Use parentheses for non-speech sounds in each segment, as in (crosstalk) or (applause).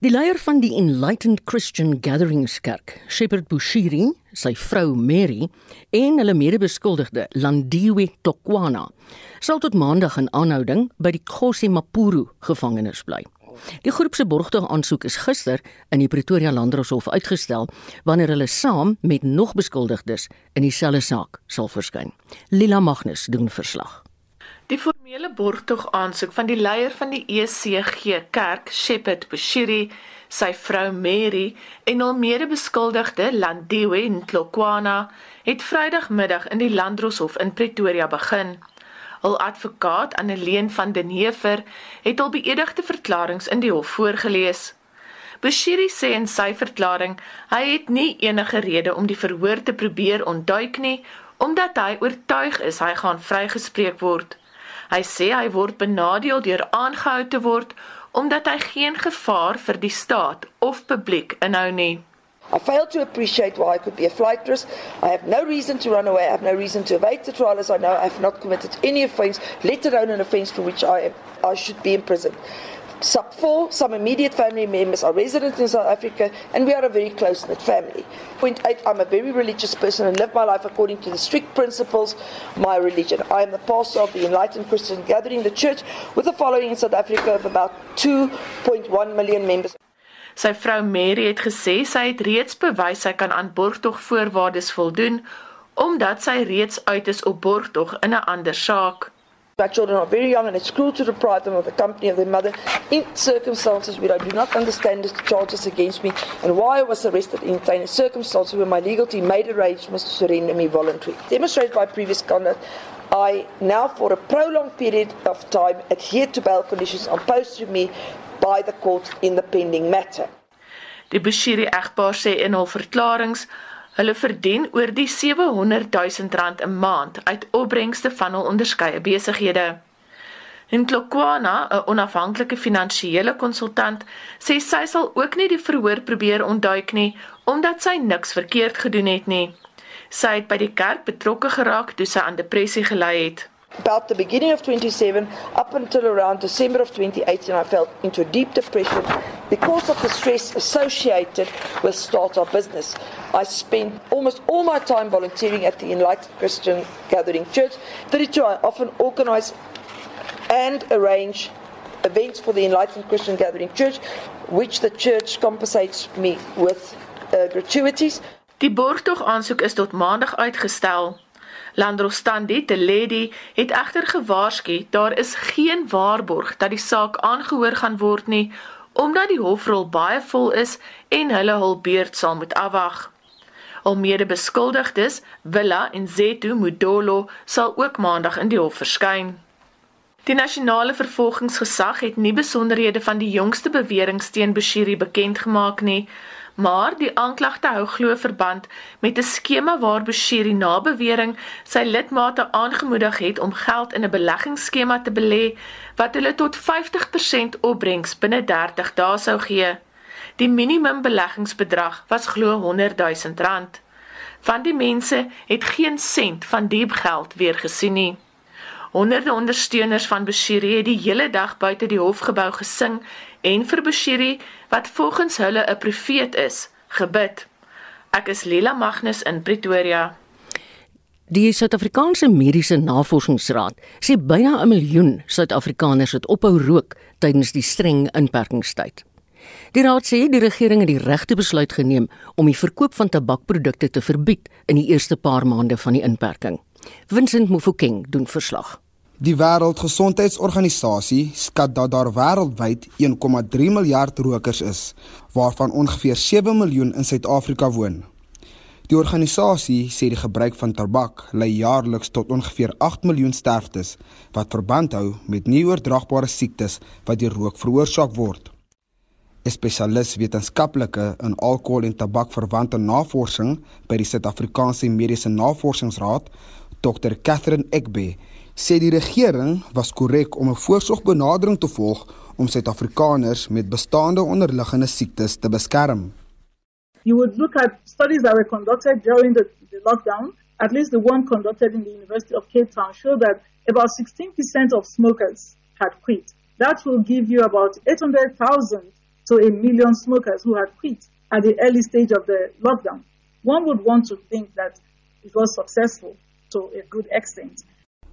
Die leier van die Enlightened Christian Gatherings Kerk, Shepherd Bushiri, sy vrou Mary en hulle medebeskuldigde Landiwe Tokwana, sal tot maandag in aanhouding by die Kgosi Mapuru gevangenis bly. Die groep se borgtog aansoek is gister in die Pretoria Landdroshof uitgestel wanneer hulle saam met nog beskuldigdes in dieselfde saak sal verskyn. Lila Magnus doen verslag. Formele borgtog aansoek van die leier van die ECG Kerk, Shepherd Bushiri, sy vrou Mary en hul medebeskuldigde Landiwe Ntlokwana het Vrydagmiddag in die Landdroshof in Pretoria begin. Hul advokaat Anneleen van den Heever het hul beëdigde verklaringe in die hof voorgeles. Bushiri sê in sy verklaring hy het nie enige rede om die verhoor te probeer ontduik nie omdat hy oortuig is hy gaan vrygespreek word. Hy sê hy word benadeel deur aangehou te word omdat hy geen gevaar vir die staat of publiek inhou nie. I fail to appreciate why I could be a flight risk. I have no reason to run away. I have no reason to evade the trial as I know I have not committed any offence, let alone an offence for which I, am, I should be imprisoned. Sub four, some immediate family members are residents in South Africa, and we are a very close knit family. Point eight, I'm a very religious person and live my life according to the strict principles of my religion. I am the pastor of the Enlightened Christian Gathering, the church, with a following in South Africa of about 2.1 million members. Sy vrou Mary het gesê sy het reeds bewys sy kan aan borgtog voorwaardes voldoen omdat sy reeds uit is op borgtog in 'n ander saak. My children are very young and it's cruel to deprive them of the company of their mother in circumstances where I do not understand the charges against me and why I was arrested in a circumstances where my legal team made arrangements to surrender me voluntarily. Demonstrated by previous conduct, I now for a prolonged period of time adhere to bail conditions imposed to me by the court in the pending matter. Die Bashiri egpaar sê in hul verklaringe Hulle verdien oor die 700 000 rand 'n maand uit opbrengste van hul onderskeie besighede. En Klokwana, 'n onafhanklike finansiële konsultant, sê sy sal ook nie die verhoor probeer ontduik nie omdat sy niks verkeerd gedoen het nie. Sy het by die kerk betrokke geraak toe sy aan depressie gely het. About the beginning of 27 up until around December of 2018 I felt into a deep depression because of the stress associated with startup business. I spent almost all my time volunteering at the Enlightened Christian Gathering Church. 32 I often organize and arrange events for the Enlightened Christian Gathering Church which the church compensates me with uh, gratuities. Die borgtog aansoek is tot maandag uitgestel. Landrostandi te Lady het egter gewaarsku daar is geen waarborg dat die saak aangehoor gaan word nie omdat die hofrol baie vol is en hulle hul beurt sal moet afwag. Al mede beskuldigdes, Villa en Zetu Mudolo sal ook maandag in die hof verskyn. Die nasionale vervolgingsgesag het nie besonderhede van die jongste beweringe teen Bashiri bekend gemaak nie, maar die aanklagte hou glo verband met 'n skema waar Bashiri na bewering sy lidmate aangemoedig het om geld in 'n beleggingsskema te belê wat hulle tot 50% opbrengs binne 30 dae sou gee. Die minimum beleggingsbedrag was glo 100 000 rand. Van die mense het geen sent van die geld weer gesien nie. Honderde ondersteuners van Bashiri het die hele dag buite die hofgebou gesing en vir Bashiri wat volgens hulle 'n profeet is, gebid. Ek is Lila Magnus in Pretoria. Die Suid-Afrikaanse Mediese Navorsingsraad sê byna 'n miljoen Suid-Afrikaners het ophou rook tydens die streng inperkingstyd. Die raad sê die regering het die regte besluit geneem om die verkoop van tabakprodukte te verbied in die eerste paar maande van die inperking. Vincent Mufokeng doen verslag. Die Wêreldgesondheidsorganisasie skat dat daar wêreldwyd 1,3 miljard rokers is, waarvan ongeveer 7 miljoen in Suid-Afrika woon. Die organisasie sê die gebruik van tabak lei jaarliks tot ongeveer 8 miljoen sterftes wat verband hou met nie oordraagbare siektes wat deur rook veroorsaak word. 'n Spesialis wetenskaplike in alkohol en tabakverwante navorsing by die Suid-Afrikaanse Mediese Navorsingsraad, Dr. Catherine Egbe, sê die regering was korrek om 'n voorsorgbenadering te volg om Suid-Afrikaners met bestaande onderliggende siektes te beskerm. You would look at studies that were conducted during the, the lockdown, at least the one conducted in the University of Cape Town showed that about 16% of smokers had quit. That will give you about 800,000 to a million smokers who had quit at the early stage of the lockdown. One would want to think that it was successful to a good extent.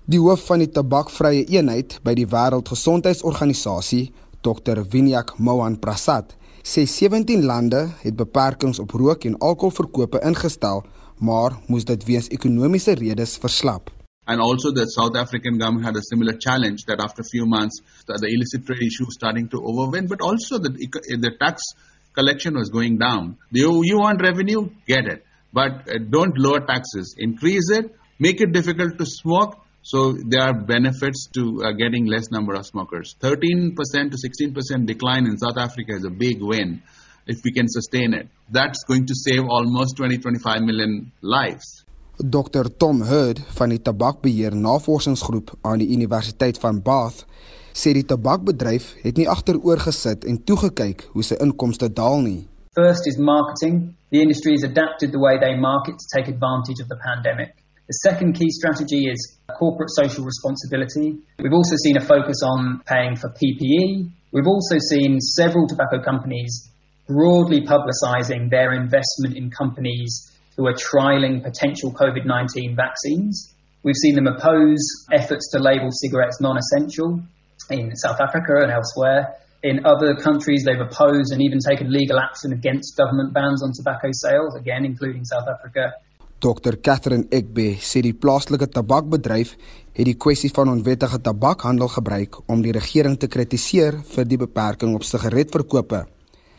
Die hoof van die tabakvrye eenheid by die Wêreldgesondheidsorganisasie, Dr. Vinyak Mohan Prasad, sê 17 lande het beperkings op rook en alkoholverkope ingestel, maar moes dit weens ekonomiese redes verslap. And also the South African government had a similar challenge that after a few months the illicit trade issue starting to overwhelm, but also the, the tax collection was going down. You, you want revenue? Get it. But uh, don't lower taxes. Increase it. Make it difficult to smoke. So there are benefits to uh, getting less number of smokers. 13% to 16% decline in South Africa is a big win if we can sustain it. That's going to save almost 20 25 million lives. Dr Tom Hurd van die Tabakbeheer Navorsingsgroep aan die Universiteit van Bath sê die tabakbedryf het nie agteroor gesit en toegekyk hoe sy inkomste daal nie. First is marketing. The industry has adapted the way they market to take advantage of the pandemic. The second key strategy is corporate social responsibility. We've also seen a focus on paying for PPE. We've also seen several tobacco companies broadly publicizing their investment in companies who are trialing potential COVID 19 vaccines. We've seen them oppose efforts to label cigarettes non essential in South Africa and elsewhere. In other countries, they've opposed and even taken legal action against government bans on tobacco sales, again, including South Africa. Dr Catherine Egbe sê die plaaslike tabakbedryf het die kwessie van onwettige tabakhandel gebruik om die regering te kritiseer vir die beperking op sigaretverkope.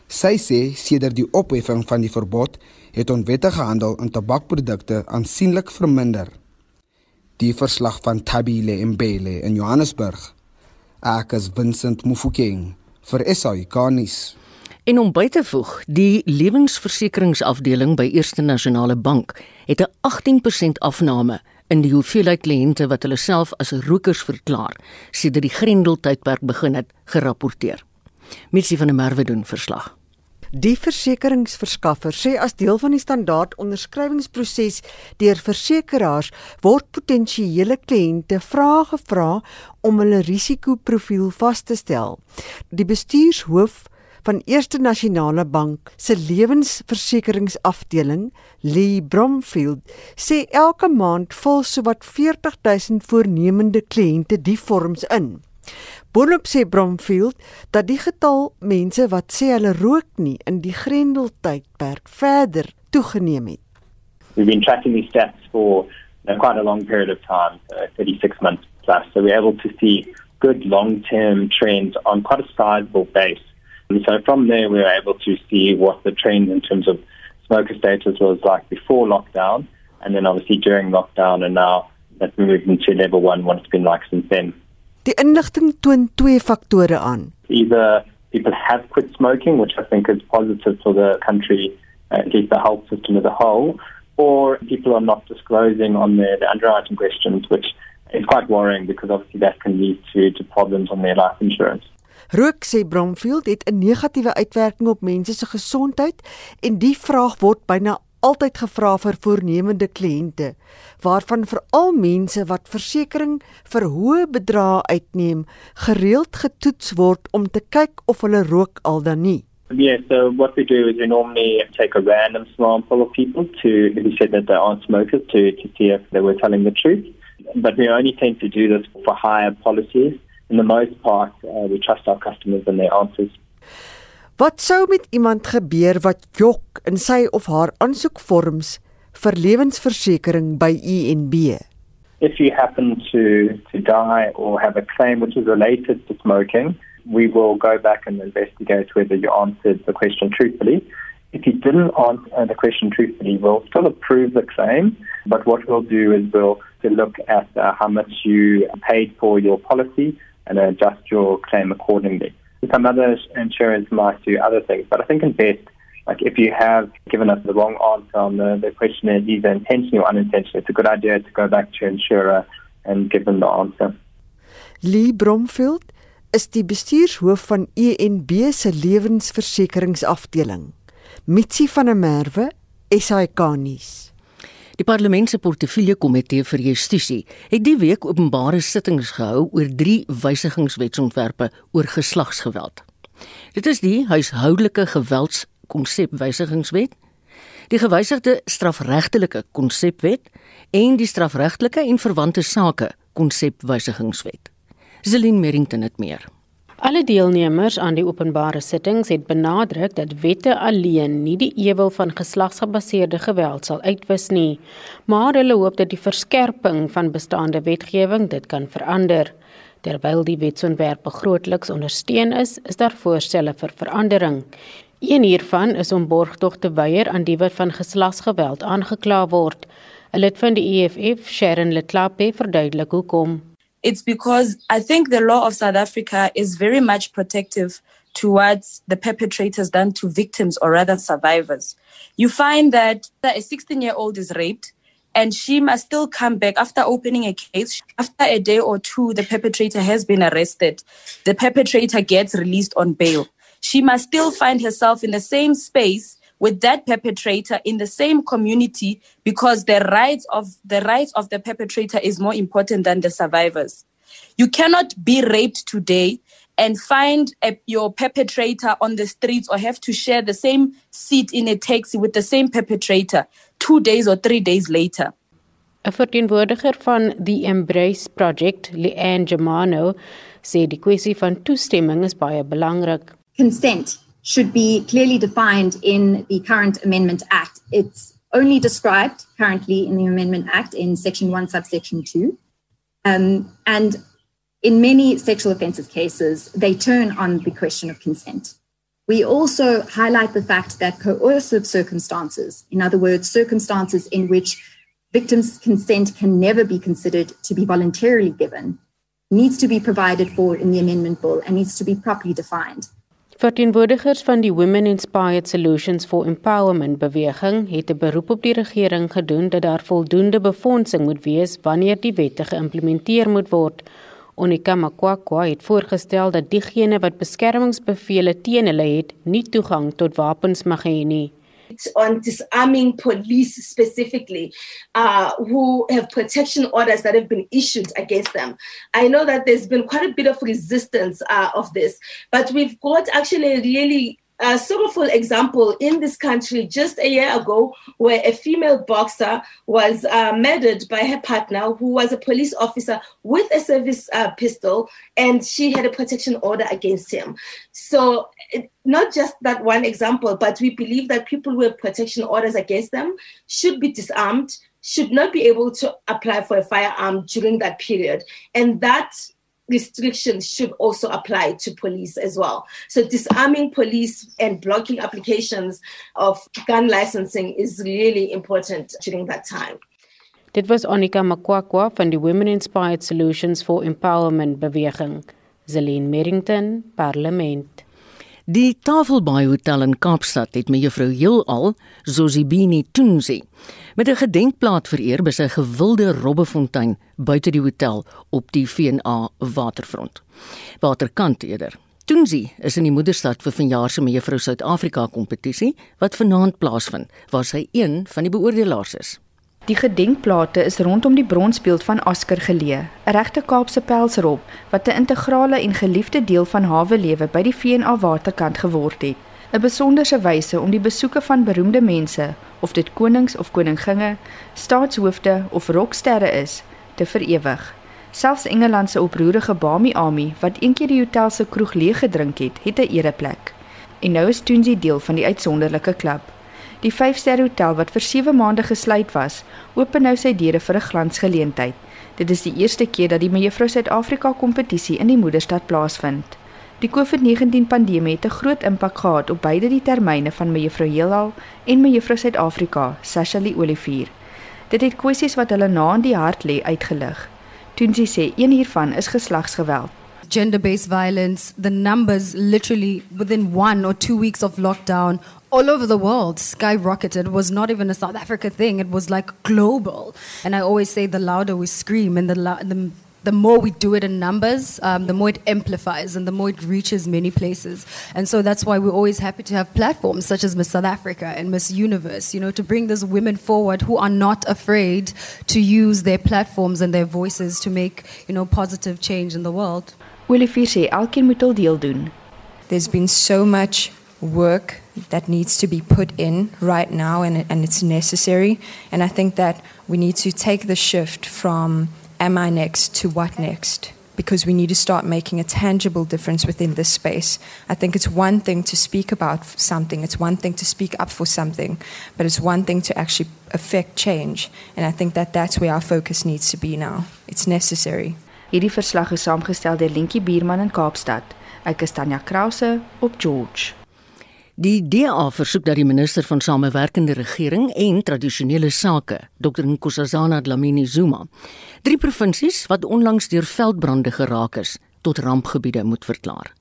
Sy sê sedert die opheffing van die verbod het onwettige handel in tabakprodukte aansienlik verminder. Die verslag van Tabile Mbele in Johannesburg. Ek is Vincent Mufokeng vir SAI Garnis. En om by te voeg, die lewensversekeringsafdeling by Eerste Nasionale Bank het 'n 18% afname in die hoeveelheid kliënte wat hulle self as rokers verklaar sedert die Grendeltydperk begin het gerapporteer. Mitsi van der Merwe doen verslag. Die versekeringsverskaffer sê as deel van die standaard onderskrywingsproses deur versekeraars word potensiële kliënte vrae gevra om hulle risikoprofiel vas te stel. Die bestuurshoof van Eerste Nasionale Bank se lewensversekeringsafdeling, Lee Bromfield, sê elke maand vul sowat 40000 voornemende kliënte die vorms in. Boonop sê Bromfield dat die getal mense wat sê hulle rook nie in die Grendeltydperk verder toegeneem het. We've been tracking these stats for you know, quite a long period of time, uh, 36 months plus. So we're able to see good long-term trends on quite a sizable base. And so from there, we were able to see what the trend in terms of smoker status was like before lockdown, and then obviously during lockdown, and now that we moved into level one, what it's been like since then. Die inligting toon twee faktore aan. Either people have quit smoking, which I think is positive for the country, at least the health system as a whole, or people are not disclosing on their, their underwriting questions, which is quite worrying because obviously that can lead to, to problems on their life insurance. Rook sê Bromfield het 'n negatiewe uitwerking op mense se gesondheid en die vraag word byna altyd gevra vir voornemende kliënte waarvan veral mense wat versekerings vir hoë bedrae uitneem gereeld getoets word om te kyk of hulle rook al dan nie. Yeah, so what we do is we normally take a random sample of people to, we said that they aren't smokers, to, to see if they were telling the truth. But we only tend to do this for higher policies. In the most part, uh, we trust our customers and their answers. Wat sou met iemand gebeur wat jok in sy of haar aansoekvorms vir lewensversekering by UNB? If you happen to, to die or have a claim which is related to smoking, we will go back and investigate whether you answered the question truthfully. If you didn't answer the question truthfully, we'll still approve the claim, but what we'll do is we'll to look at uh, how much you paid for your policy and adjust your claim accordingly. Some other insurers might do other things, but I think in best, like if you have given us the wrong answer on the, the questionnaire, either intentionally or unintentionally, it's a good idea to go back to your insurer and give them the answer. Lee Bromfield is die bestuurshoof van ENB se lewensversekeringsafdeling. Mitsi van der Merwe, SAK nuus. Die Parlement se portefeulje komitee vir justisie het die week openbare sittings gehou oor drie wysigingswetsontwerpe oor geslagsgeweld. Dit is die huishoudelike geweldskonsepwysigingswet, die gewysigde strafregtelike konsepwet en die strafregtelike en verwante sake konsepwysigingswet. Zelin Merrington het meer. Alle deelnemers aan die openbare sittings het benadruk dat wette alleen nie die ewel van geslagsgebaseerde geweld sal uitwis nie, maar hulle hoop dat die verskerping van bestaande wetgewing dit kan verander. Terwyl die wetsontwerpe grootliks ondersteun is, is daar voorstelle vir verandering. Een hiervan is om borgtog te weier aan die wat van geslagsgeweld aangekla word. 'n Lid van die EFF, Sharon Letlape, verduidelik hoekom it's because I think the law of South Africa is very much protective towards the perpetrators than to victims or rather survivors. You find that a 16 year old is raped and she must still come back after opening a case. After a day or two, the perpetrator has been arrested. The perpetrator gets released on bail. She must still find herself in the same space with that perpetrator in the same community because the rights of the rights of the perpetrator is more important than the survivors. You cannot be raped today and find a, your perpetrator on the streets or have to share the same seat in a taxi with the same perpetrator 2 days or 3 days later. 'n Verteenwoordiger van die Embrace Project, Leanne Germano, sê die kwessie van toestemming is baie belangrik. Consent should be clearly defined in the current Amendment Act. It's only described currently in the Amendment Act in Section 1, subsection 2. Um, and in many sexual offences cases, they turn on the question of consent. We also highlight the fact that coercive circumstances, in other words, circumstances in which victims' consent can never be considered to be voluntarily given, needs to be provided for in the amendment bill and needs to be properly defined. Verteenwoordigers van die Women Inspired Solutions for Empowerment beweging het 'n beroep op die regering gedoen dat daar voldoende befondsing moet wees wanneer die wette geïmplementeer moet word. Onika Makwakwa het voorgestel dat diegene wat beskermingsbevele teen hulle het, nie toegang tot wapens mag hê nie. On disarming police specifically uh, who have protection orders that have been issued against them. I know that there's been quite a bit of resistance uh, of this, but we've got actually a really a sorrowful example in this country just a year ago where a female boxer was uh, murdered by her partner who was a police officer with a service uh, pistol and she had a protection order against him. So it, not just that one example but we believe that people with protection orders against them should be disarmed should not be able to apply for a firearm during that period. And that restrictions should also apply to police as well. So disarming police and blocking applications of gun licensing is really important during that time. Dit was Onika Makwakwa van die Women Inspired Solutions for Empowerment beweging. Zelene Merrington, Parlement. Die Tafelbaai Hotel in Kaapstad het mevrou Heelal, Zozibini Tunzi, met 'n gedenkplaat vereer by sy gewilde robbefontein buite die hotel op die VNA waterfront. Waterkant eerder. Tunzi is in die moederstad vir vanjaar se mevrou Suid-Afrika kompetisie wat vanaand plaasvind, waar sy een van die beoordelaars is. Die gedenkplate is rondom die bronsbeeld van Oscar geleë, 'n regte Kaapse pelsrop wat 'n integrale en geliefde deel van hawe lewe by die VNA waterkant geword het. 'n Besonderse wyse om die besoeke van beroemde mense, of dit konings of koninginne, staatshoofde of rocksterre is, te verewig. Selfs Engeland se oproerige Bami Ami wat eendag die hotel se kroeg leeg gedrink het, het 'n ereplek. En nou is Toonsie deel van die uitsonderlike klub. Die 5-ster hotel wat vir 7 maande gesluit was, open nou sy deure vir 'n glansgeleentheid. Dit is die eerste keer dat die Mevrou Suid-Afrika kompetisie in die moederstad plaasvind. Die COVID-19 pandemie het 'n groot impak gehad op beide die termyne van Mevrou Heelal en Mevrou Suid-Afrika, Sashali Olivier. Dit het kwessies wat hulle na in die hart lê uitgelig. Toe sy sê een hiervan is geslagsgeweld. Gender-based violence, the numbers literally within 1 or 2 weeks of lockdown all over the world skyrocketed. It was not even a South Africa thing. It was like global. And I always say the louder we scream and the, the, the more we do it in numbers, um, the more it amplifies and the more it reaches many places. And so that's why we're always happy to have platforms such as Miss South Africa and Miss Universe, you know, to bring those women forward who are not afraid to use their platforms and their voices to make, you know, positive change in the world. Willie sê elkeen moet hul deel doen There's been so much work that needs to be put in right now, and, and it's necessary. And I think that we need to take the shift from am I next to what next? Because we need to start making a tangible difference within this space. I think it's one thing to speak about something, it's one thing to speak up for something, but it's one thing to actually affect change. And I think that that's where our focus needs to be now. It's necessary. Hierdie verslag is saamgestel deur Lentjie Bierman in Kaapstad. Ek is Tanya Krause op George. Die DA versoek dat die minister van Samewerkende Regering en Tradisionele Sake, Dr Nkosazana Dlamini Zuma, drie provinsies wat onlangs deur veldbrande geraak is, tot rampgebiede moet verklaar.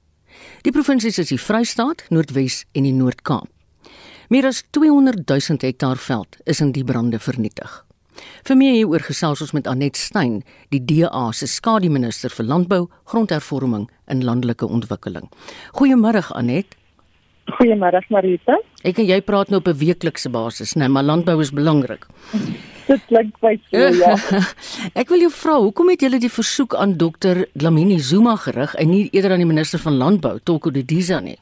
Die provinsies is die Vrystaat, Noordwes en die Noord-Kaap. Meer as 200 000 hektaar veld is in die brande vernietig. Vir meer hieroor gesels ons met Anet Stein, die DA se skademinister vir landbou, grondhervorming en landelike ontwikkeling. Goeiemôre Anet. Goeiemôre Marita. Ek en jy praat nou op 'n weeklikse basis, né, nee, maar landbou is belangrik. (laughs) Dit klink baie so, ja. (laughs) Ek wil jou vra, hoekom het julle die versoek aan dokter Dlamini Zuma gerig en nie eerder aan die minister van landbou, Toko Didiza nie?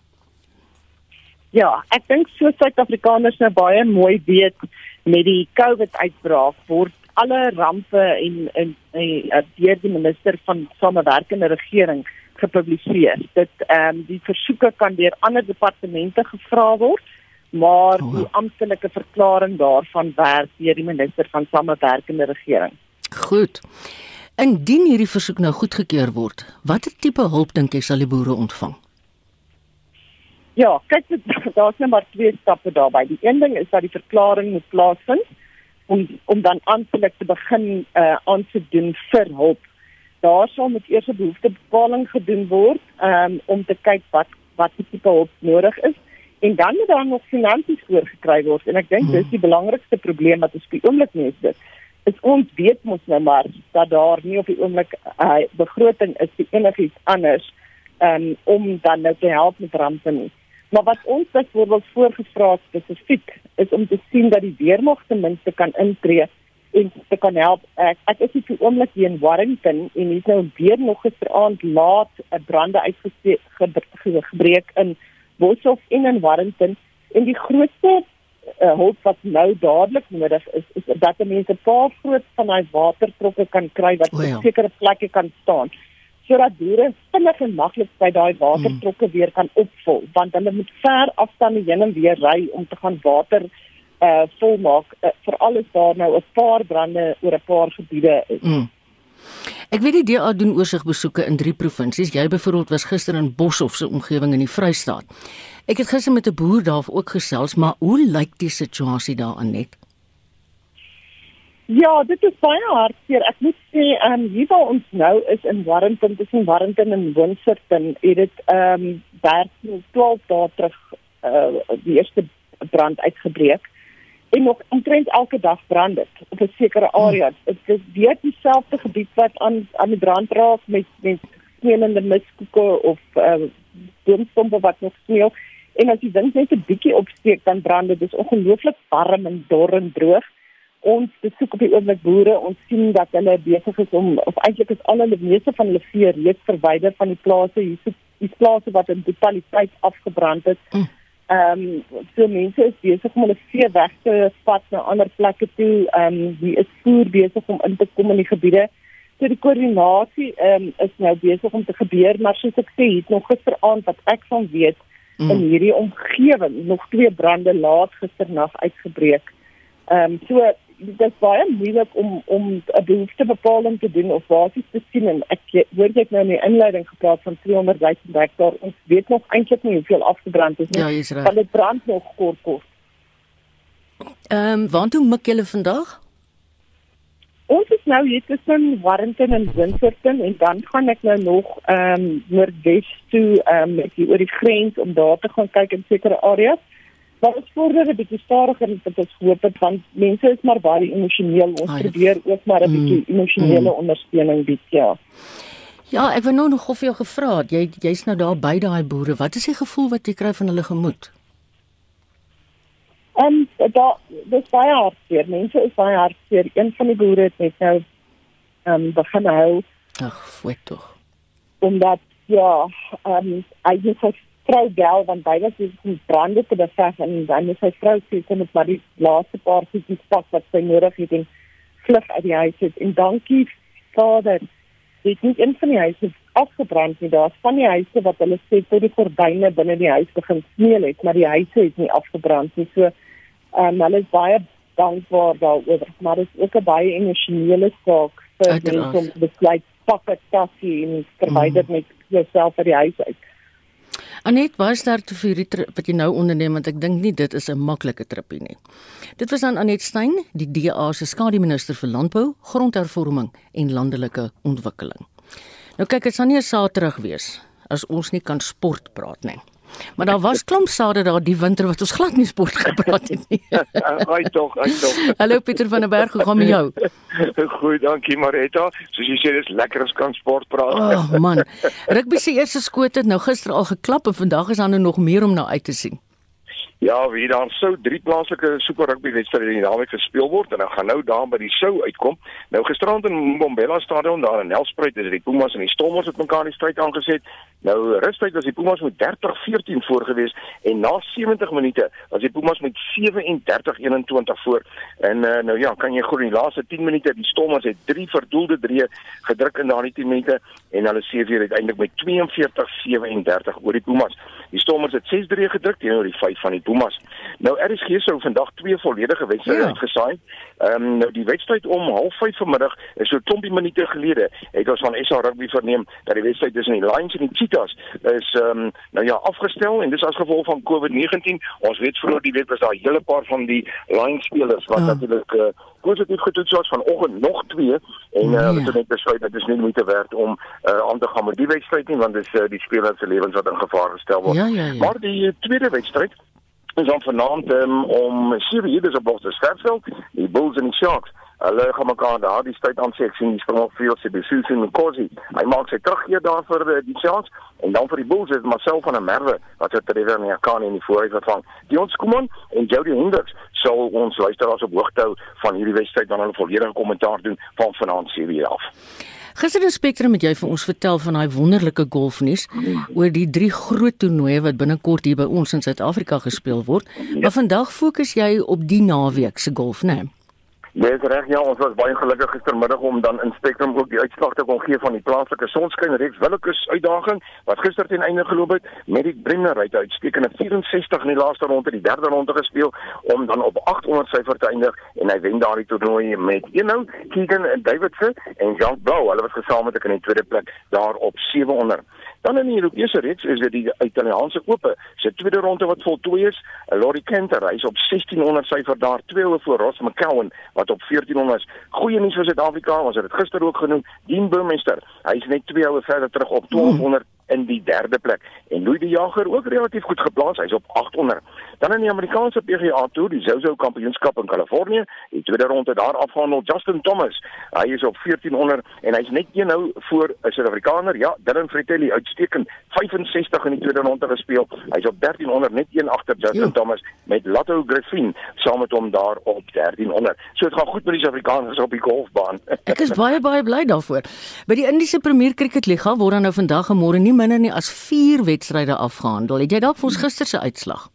Ja, ek dink so Suid-Afrikaners nou baie mooi weet met die COVID-uitbraak word alle rampe en en, en, en deur die minister van samewerkende regering gepubliseer. Dit ehm um, die versoeke kan deur ander departemente gevra word, maar oh. die amptelike verklaring daarvan werk deur die minister van samewerkende regering. Goed. Indien hierdie versoek nou goedgekeur word, watter tipe hulp dink jy sal die boere ontvang? Ja, kyk, daar's net maar twee stappe daarbey. Die een ding is dat die verklaring moet plaasvind om om dan amptelik te begin uh aan te doen vir hulp daar sal met eers 'n behoeftebepaling gedoen word um, om te kyk wat wat tipe hulp nodig is en dan moet daar nog finansies voorgekry word en ek dink hmm. dis die belangrikste probleem wat ons op die oomblik mee het. Is ons weet mos nou maar dat daar nie op die oomblik 'n uh, begroting is vir enigiets anders um, om dan nou te help met rampe nie. Maar wat ons byvoorbeeld voorgevra het spesifiek is om te sien dat die weermag ten minste kan intree en te kan help. Ek ek is hier oomblik hier in Warrington en hier's nou weer nog gisteraand laat 'n brande uitgebreek in Boshoff en in Warrington en die grootste uh, hulp wat nou dadelik nodig is is dat mense 'n paar groot van daai watertrokke kan kry wat op oh ja. sekere plekke kan staan sodat boere vinnig en maklik by daai watertrokke hmm. weer kan opvul want hulle moet ver afstande heen en weer ry om te gaan water uh volmaak uh, veral as daar nou 'n paar brande oor 'n paar gebiede is. Mm. Ek weet die DA doen oorsigbesoeke in drie provinsies. Jy byvoorbeeld was gister in Boshoff se omgewing in die Vrystaat. Ek het gister met 'n boer daar ook gesels, maar hoe lyk die situasie daar aan net? Ja, dit is baie hartseer. Ek moet sê, ehm um, hier waar ons nou is in Warrington, tussen Warrington en Winserton, het dit ehm um, daar 12 dae terug uh die eerste brand uitgebreek en nog omtrent elke dag brand dit op 'n sekere area. Dit is weer dieselfde gebied wat aan aan die brand raak met met sneeuende miskoeke of uh boomstompe wat nog sneeu. En as die wind net 'n bietjie opsteek dan brand dit. Dit is ongelooflik warm en dor en droog. Ons besoek op die oomblik boere, ons sien dat hulle besig is om of eintlik is al hulle meeste van hulle vee reeds verwyder van die plase hier. Die plase wat in totaliteit afgebrand het. Mm Ehm um, so mense is besig om hulle vee weg te vat na ander plekke toe. Ehm um, die is voer besig om in te kom in die gebiede. So die koördinasie ehm um, is nou besig om te gebeur, maar soos ek sê, het nog gisteraand wat ek van weet mm. in hierdie omgewing nog twee brande laat gisternag uitgebreek. Ehm um, so dit is baie moeilik om om 'n behoeftebepaling te doen of basies te sien en ek hoor jy nou in die inleiding gepraat van 300 000 hektaar ons weet nog eintlik nie hoeveel afgebrand is nie. Ja, jy's reg. Want dit brand nog kort kort. Ehm um, waar toe mik julle vandag? Ons is nou hier tussen Warrington en Winterton en dan gaan ek nou nog ehm um, noordwes toe ehm um, oor die grens om daar te gaan kyk in sekere areas. Maar ons vorder 'n bietjie stadiger en dit is hoop dit want mense is maar baie emosioneel. Ons Ai, probeer ook maar 'n bietjie mm, emosionele mm. ondersteuning bied, ja. Ja, ek wou nou nog of jy gevra het, jy jy's nou daar by daai boere. Wat is die gevoel wat jy kry van hulle gemoed? Ehm um, daar dis baie hartseer. Mense is baie hartseer. Een van die boere het net nou ehm um, begin huil. Ag, wat tog. Omdat ja, ehm um, hy het vrou bel want hy was besig om brande te beveg en dan is sy vrou sê sy moet maar die laaste paar goedjies pak wat sy nodig het en vlug uit die huis uit. En dankie Vader. Dit nie een van die huise afgebrand nie. Daar's van die huise wat hulle sê tot die gordyne binne die huis begin sneeu het maar die huise het nie afgebrand nie. So um, hulle is baie dankbaar daaroor maar dit is ook 'n baie emosionele saak vir mense om besluit pak dit tassie en verwyder mm. met jouself uit die huis uit Anet, baie sterkte vir die wat jy nou onderneem want ek dink nie dit is 'n maklike tripie nie. Dit was aan Anet Stein, die DA se skademinister vir landbou, grondhervorming en landelike ontwikkeling. Nou kyk, dit sal nie 'n Saterdag wees as ons nie kan sport praat nie. Maar daar was klomp sade daar die winter wat ons glad nie sport (laughs) gepraat het nie. (laughs) Ai tog, ai tog. Hallo Pieter van der Berg, hoe gaan met jou? (laughs) Goed, dankie Marita. Soos jy sê, dis lekker as kan sport praat. Oh man. Rugby se eerste skoot het nou gister al geklap en vandag is daar nou nog meer om na uit te sien. Ja, wie daar sou drie plaaslike super rugby wedstryde in die naweek gespeel word en dan gaan nou daar by die sou uitkom. Nou gisterand in Mbombela Stadion daar in Nelspruit is die Pumas en die Stormers het mekaar in die stryd aangeset. Nou rustyd was die Pumas met 30-14 voor gewees en na 70 minute was die Pumas met 37-21 voor. En uh, nou ja, kan jy glo in die laaste 10 minute die Stormers het drie verdoelde drie gedruk in daardie 10 minute en hulle seë weer uiteindelik met 42-37 oor die Pumas. Die Stormers het 6-3 gedruk teenoor die 5 van die Pumas. Nou RSG sou vandag twee volledige wedstryde ja. uitgesaai. Ehm um, nou die wedstryd om 05:30 vanmiddag is so 'n klompie minute gelede het ons van SA Rugby verneem dat die wedstryd tussen die Lions en die Cheetahs is ehm um, nou ja afgestel en dis as gevolg van COVID-19. Ons weet vroeër die week was daar 'n hele paar van die Lions spelers wat ja. natuurlik uh, positief getoets was vanoggend nog twee en uh, hulle het net besluit dat dit is nie moeite werd om uh, aan te gaan met die wedstryd nie want dit is uh, die spelers se lewens wat in gevaar gestel word. Ja, ja, ja. Maar die tweede wedstryd is dan vanaand um, om 7 uur dis op Boston Stadveld, die Bulls en die Sharks. Hulle gaan mekaar daar die tyd aan sê ek sien die Springbok Field se besoek in Kosi. Hy maak sy terugkeer daar vir uh, die Sharks en dan vir die Bulls is Marcel van der Merwe wat het Trevor Nyakane in die vooruit vervang. Dion Skuman en Jody Hendricks sal ons luisteraars op hoogte hou van hierdie wedstryd wanneer hulle volledige kommentaar doen van vanaand 7 uur af. Gister in Spectrum het jy vir ons vertel van daai wonderlike golfnuus oor die drie groot toernooie wat binnekort hier by ons in Suid-Afrika gespeel word. Maar vandag fokus jy op die naweek se golf, né? Nee? Dis reg ja, ons was baie gelukkig gistermiddag om dan in Spectrum ook die uitslag te kon gee van die plaaslike sonskyn reeks Willekeus uitdaging wat gister teen einde geloop het met die Brenner uit uitstekende 64 in die laaste ronde, die derde ronde gespeel om dan op 800 syfer te eindig en hy wen daardie toernooi met een nou Keegan Davidson en Jean Blau. Hulle was gesamentlik in die tweede plek daar op 700. Dan in die Europese reeks is dit die Italiaanse Ope. Se tweede ronde wat voltooi is, Laurie Kenter reis op 1600 syfer daar, twee oor voor Ross McCowan wat op 1400 is. Goeie nuus vir Suid-Afrika, ons het dit gister ook genoem, Dean Burmester. Hy is net twee oor verder terug op 1200 hmm in die derde plek. En Louis de Jager ook relatief goed geplaas hy's op 800 dan in die Amerikaanse PGA Tour die Zozo Kampioenskap in Kalifornië. Die tweede ronde daar afgehandel Justin Thomas. Hy is op 1400 en hy's net een nou voor 'n Suid-Afrikaner. Ja Dylan Fratelli uitstekend 65 in die tweede ronde gespeel. Hy's op 1300 net een agter Justin jo. Thomas met Lato Griffin saam met hom daar op 1300 so dit gaan goed met die Suid-Afrikaners op die golfbaan. Ek is (laughs) baie baie bly daarvoor. By die Indiese Premier Cricket Liga word dan nou vandag en môre nie minder nie as 4 wedstryde afgehandel. Het jy dalk vir ons gister se uitslag?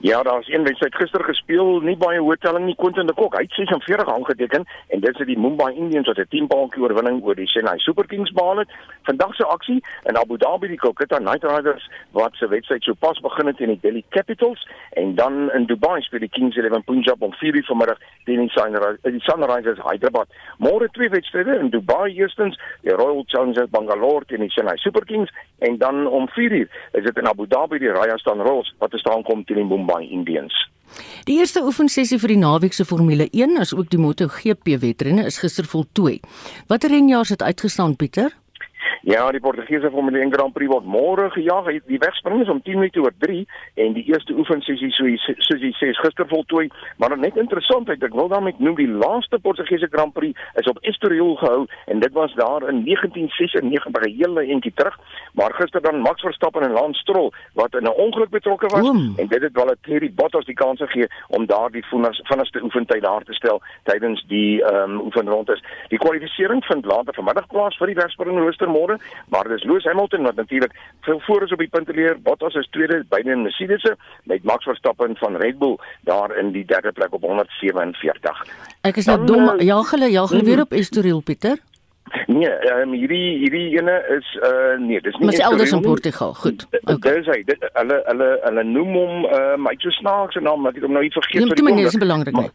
Ja, daar is een wedstryd gister gespeel, nie baie hoë telling nie. Quentin de Kok, hy het 46 aangeteken en dit is die Mumbai Indians wat 'n 10 paadjie oorwinning oor die Chennai Super Kings behaal het. Vandag se aksie in Abu Dhabi die Kolkata Knight Riders wat se wedstryd sopas begin het teen die Delhi Capitals en dan in Dubai speel die Kings 11 Punjab om 4:00 vanmiddag teen die Sunrisers, die Sunrisers Hyderabad. Môre twee wedstryde in Dubai eerstens, die Royal Challengers Bangalore teen die Chennai Super Kings en dan om 4:00 is dit in Abu Dhabi die Rajasthan Royals wat te staan kom teen die Mumbai Indians. Die eerste oefensessie vir die naweek se Formule 1 as ook die MotoGP wedrenne is gister voltooi. Watter renjaars het uitgestaan Pieter? Ja, die Portugese Formule 1 Grand Prix word môre gejaag. Die wegspring is om 10 minute oor 3 en die eerste oefensessie soos jy sê gister voltooi. Maar net interessant, ek wil daarmee noem die laaste Portugese Grand Prix is op Estoril gehou en dit was daar in 1996 'n hele entjie terug. Maar gister dan Max Verstappen en Lance Stroll wat in 'n ongeluk betrokke was Oom. en dit het wel 'n Thierry Bottas die kans gegee om daardie vinnigste oefentyd daar te stel tydens die ehm um, oefenrondes. Die kwalifikasie vind later vanmiddag plaas vir die wegspring rooster môre maar dis Lewis Hamilton wat natuurlik veel voor is op die punteleer. Bottas is tweede, beide in Mercedes met Max Verstappen van Red Bull daar in die derde plek op 147. Ek is nou dom. Ja, hulle ja, hulle weer op Estoril Pieter. Nee, um, hierdie hierdie ene is uh nee, dis nie Maar elders in Portugal. Goed. Okay. Dis hy. Dit hulle hulle hulle noem hom uh my so snaakse naam, maar ek het hom nou nie vergeet nie. Nee, dit is belangrik nie.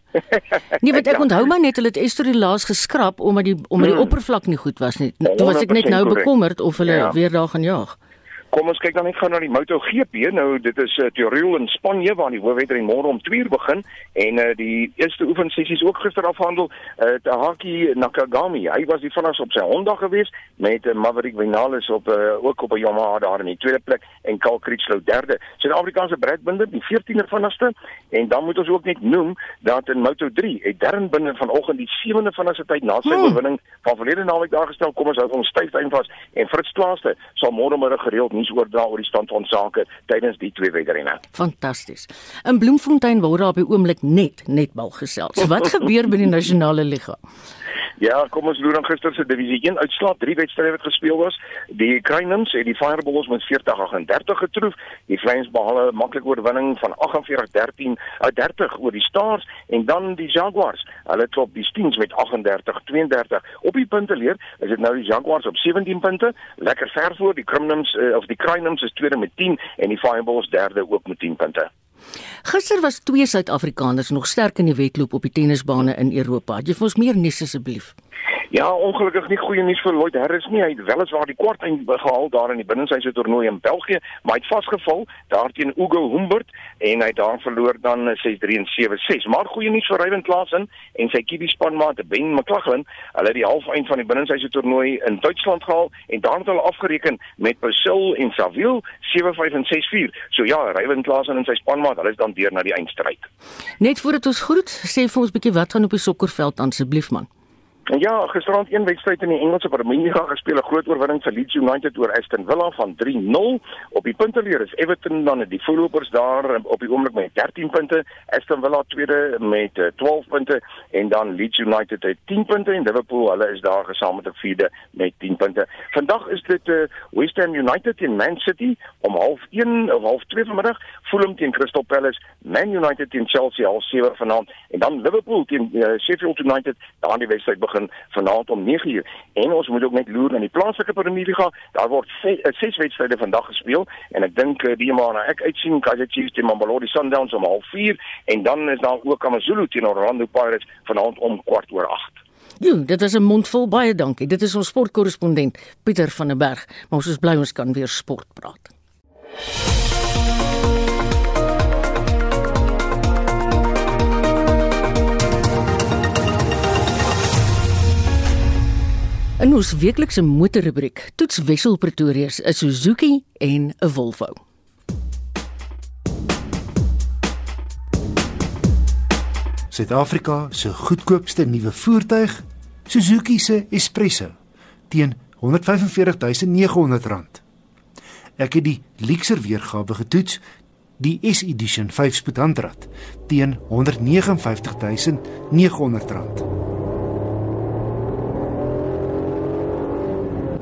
nee, want ek (laughs) ja. onthou maar net hulle het Estoril laas geskraap omdat die omdat die hmm. oppervlak nie goed was nie. Toe was ek net nou bekommerd of hulle ja. weer daar gaan jaag. Kom ons kyk dan net gou na die MotoGP. Nou dit is uh, Tirol in Spanje waar die hoofwedren môre om 2:00 begin en uh, die eerste oefensessies ook gister afhandel. Uh, Tahaki Nakagami, hy was die vinnigste op sy Honda gewees met uh, Maverick Vinales op uh, ook op 'n Yamaha daar in die tweede plek en Carl Crutchlow derde. Suid-Afrikaanse Brad Binder die 14de vinnigste en dan moet ons ook net noem dat in Moto3 het Darren Binder vanoggend die sewende vinnigste tyd na sy hmm. oorwinning van verlede naweek daar gestel. Kom ons hou ons styf eintlik vas en Fritz Klaaste sal môre môre gereeld nuus oordra oor die stand van sake tydens die twee wedrenne. Fantasties. In Bloemfontein word daar op die oomblik net netbal gesels. Wat (laughs) gebeur by die nasionale liga? Ja, kom ons loer dan gister se divisie 1 uitslaat. Drie wedstryde wat gespeel was. Die Cranes het die Fireballs met 40-38 getroof. Die Flames behaal 'n maklike oorwinning van 48-13 uit 30 oor die Stars en dan die Jaguars. Hulle klop die Steens met 38-32. Op die punte leer is dit nou die Jaguars op 17 punte, lekker ver voor die Cranes uh, of die Cranes is tweede met 10 en die Fireballs derde ook met 10 punte. Gister was twee Suid-Afrikaners nog sterk in die wedloop op die tennisbane in Europa. Jy vir ons meer nuus asseblief. Ja, ongelukkig nie goeie nuus vir Lloyd Harris nie. Hy het weliswaar die kwart eind gehaal daar in die binnenshuise toernooi in België, maar hy het vasgeval daar teen Ugo Humbert en hy het daar verloor dan 6-3 en 7-6. Maar goeie nuus vir Ryan Klaasen en sy kiebie spanmaat Ben McLaughlin. Hulle het die halfeind van die binnenshuise toernooi in Duitsland gehaal en daar het hulle afgereken met Basil en Saville 7-5 en 6-4. So ja, Ryan Klaasen en sy spanmaat, hulle is dan deur na die eindstryd. Net voordat ons groet, sê vir ons 'n bietjie wat gaan op die sokkerveld asseblief man. Ja, gisterand een wedstryd in die Engelse Premier League gespeel, 'n groot oorwinning vir Leeds United oor Aston Villa van 3-0. Op die punteleer is Everton dan die voorlopers daar op die oomblik met 13 punte, Aston Villa tweede met 12 eh, punte en dan Leeds United het 10 punte en Liverpool, hulle is daar gesamentlik met vierde met 10 punte. Vandag is dit uh, West Ham United teen Man City om 0:30 of 0:30 vanmiddag, Fulham teen Crystal Palace, Man United teen Chelsea al 7 vanaand en dan Liverpool teen uh, Sheffield United, daar die wedstryd begin vanaand om 9uur. En ons moet ook net loer na die plaaslike Premier League. Daar word ses, eh, ses wedstryde vandag gespeel en ek dink eh, die maar ek uitsien Kaizer Chiefs teen Mamelodi Sundowns om 04:30 en dan is daar ook AmaZulu teen Orlando Pirates vanaand om kwart oor 8. Jo, dit is 'n mondvol baie dankie. Dit is ons sportkorrespondent Pieter van der Berg. Maar ons is bly ons kan weer sport praat. In ons weeklikse motorrubriek toets Wessel Pretoria se Suzuki en 'n Volvo. Suid-Afrika se goedkoopste nuwe voertuig, Suzuki se Espresso, teen R145.900. Ek het die Lexer weergawe getoets, die S-edition 5-spoedhandrad teen R159.900.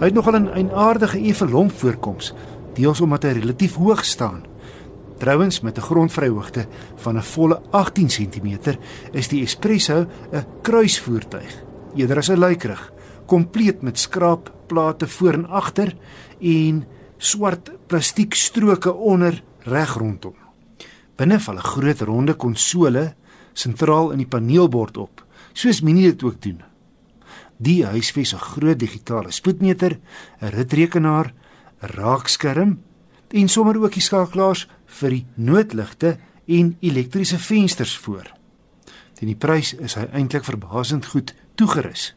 Hy het nogal 'n eienaardige evelomp voorkoms, deels omdat hy relatief hoog staan. Trouwens met 'n grondvryhoogte van 'n volle 18 cm is die Espresso 'n kruisvoertuig, eerder as 'n luikerig, kompleet met skraapplate voor en agter en swart plastiekstroke onder reg rondom. Binne val 'n groot ronde konsole sentraal in die paneelbord op, soos Mini dit ook doen. Die huisves 'n groot digitale spoedmeter, 'n ritrekenaar, 'n raakskerm en sommer ook die skakelaars vir die noodligte en elektriese vensters voor. Teen die prys is hy eintlik verbasend goed toegerus.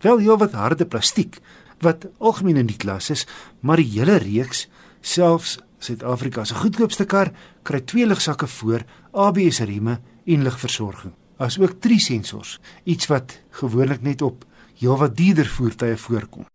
Wel heel wat harde plastiek wat algemeen in die klas is, maar die hele reeks, selfs Suid-Afrika se goedkoopste kar, kry twee ligsakke voor, ABS rieme en ligversorging as ook drie sensors, iets wat gewoonlik net op heelwat dierder voertuie voorkom.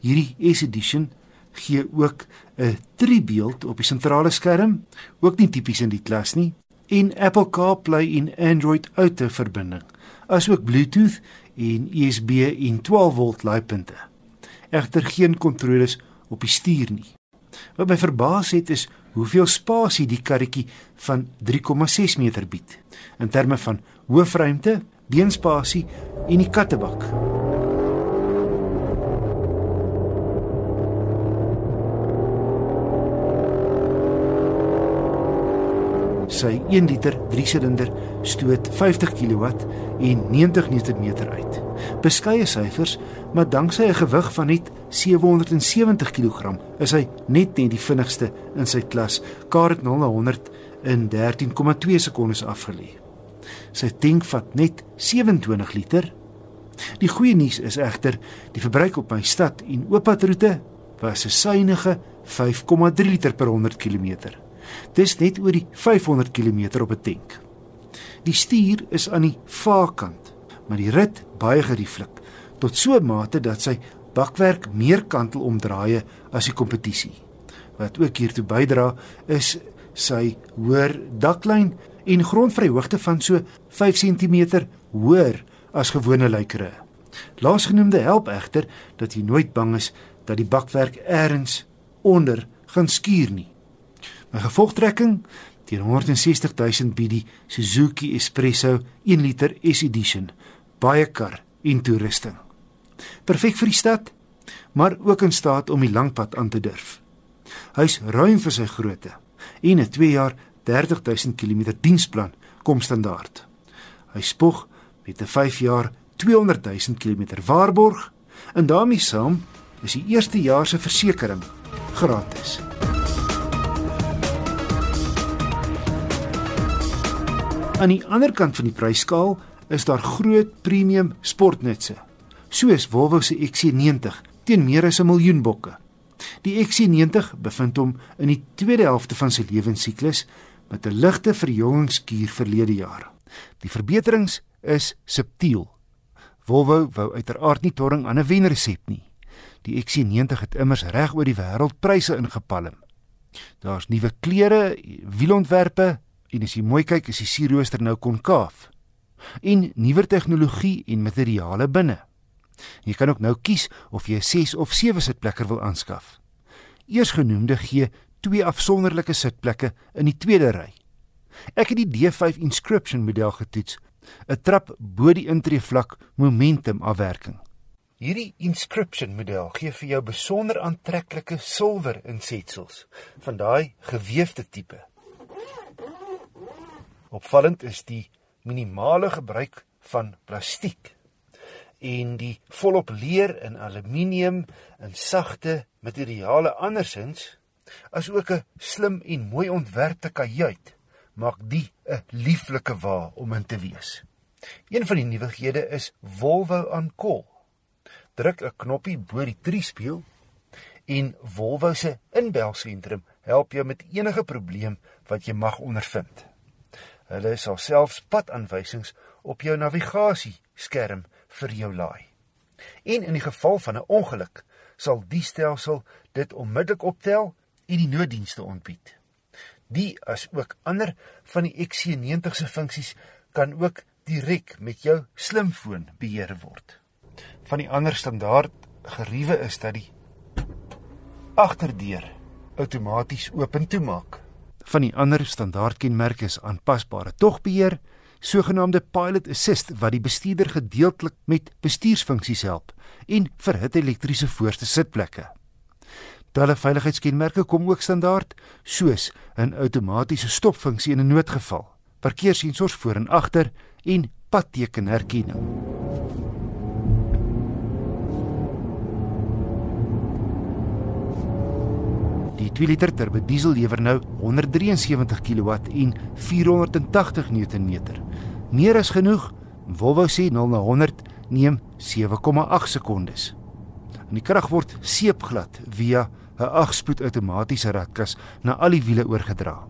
Hierdie S-edition gee ook 'n driebeeld op die sentrale skerm, ook nie tipies in die klas nie, en Apple CarPlay en Android Auto verbinding, asook Bluetooth en USB en 12 volt laaipunte. egter geen kontroles op die stuur nie. Wat my verbaas het is hoeveel spasie die karretjie van 3,6 meter bied in terme van hoofruimte, beenspasie en die kattebak. Sy 1 liter 3-silinder stoot 50 kW en 90 Nm uit. Beskeie syfers, maar danksy 'n gewig van net 770 kg is hy net net die vinnigste in sy klas. Kar het 0 na 100 in 13,2 sekondes afgelê. Sy tank vat net 27 liter. Die goeie nuus is egter die verbruik op my stad en ooppadroete was 'n suiwige 5,3 liter per 100 km. Dis net oor die 500 km op 'n tank. Die stuur is aan die vaarkant, maar die rit baie gerieflik tot so 'n mate dat sy bakwerk meer kantel omdraai as die kompetisie. Wat ook hiertoe bydra is sy hoër daklyn en grondvryhoogte van so 5 cm hoër as gewone luikere. Laasgenoemde help egter dat jy nooit bang is dat die bakwerk eers onder gaan skuur nie. My gevolgtrekking teen 160 000 bied die Suzuki Espresso 1 liter S edition, baie kar en toerusting. Perfek vir die stad, maar ook in staat om die langpad aan te durf. Hy's ruim vir sy grootte en 'n 2 jaar 30 000 km diensplan kom standaard. Hy spog met 'n 5 jaar 200 000 km waarborg en daarmee saam is die eerste jaar se versekerings gratis. Aan die ander kant van die prysskaal is daar groot premium sportnutse, soos Volvo se XC90 teen meer as 'n miljoen bokke. Die XC90 bevind hom in die tweede helfte van sy lewensiklus met 'n ligte verjongingskuur verlede jaar. Die verbeterings is subtiel. Volvo wou uiteraard nie torring aan 'n wenresep nie. Die XC90 het immers reg oor die wêreld pryse ingepalm. Daar's nuwe kleure, wielontwerpe, en as jy mooi kyk is die sierrooster nou konkaaf en nuwer tegnologie en materiale binne. Jy kan ook nou kies of jy 'n 6 of 7 sitplekker wil aanskaf. Eersgenoemde gee twee afsonderlike sitplekke in die tweede ry. Ek het die D5 inscription model getoets, 'n trap bo die intreevlak momentum afwerking. Hierdie inscription model gee vir jou besonder aantreklike silwer insetsels van daai gewefte tipe Opvallend is die minimale gebruik van plastiek en die volop leer en aluminium en sagte materiale andersins as ook 'n slim en mooi ontwerpte kajuit maak die 'n lieflike wa om in te wees. Een van die nuwighede is Volvo on call. Druk 'n knoppie bo die triespieël en Volvo se inbelsentrum help jou met enige probleem wat jy mag ondervind. Hulle sal selfs padaanwysings op jou navigasieskerm vir jou laai. En in die geval van 'n ongeluk sal die stelsel dit onmiddellik optel en die nooddienste ontbied. Die as ook ander van die XC90 se funksies kan ook direk met jou slimfoon beheer word. Van die ander standaard geriewe is dat die agterdeur outomaties oop en toemaak van die ander standaardkenmerke is aanpasbare togbeheer, sogenaamde pilot assist wat die bestuurder gedeeltelik met bestuursfunksies help en verhit elektriese voorste sitplekke. Talle veiligheidskenmerke kom ook standaard, soos 'n outomatiese stopfunksie in 'n noodgeval, parkeersensors voor en agter en padtekenherkenning. Die 2 liter turbo diesel lewer nou 173 kW en 480 Nm. Meer as genoeg. Volvo sê 0 na 100 neem 7,8 sekondes. En die krag word seepglad via 'n 8-spoed outomatiese ratkas na al die wiele oorgedra.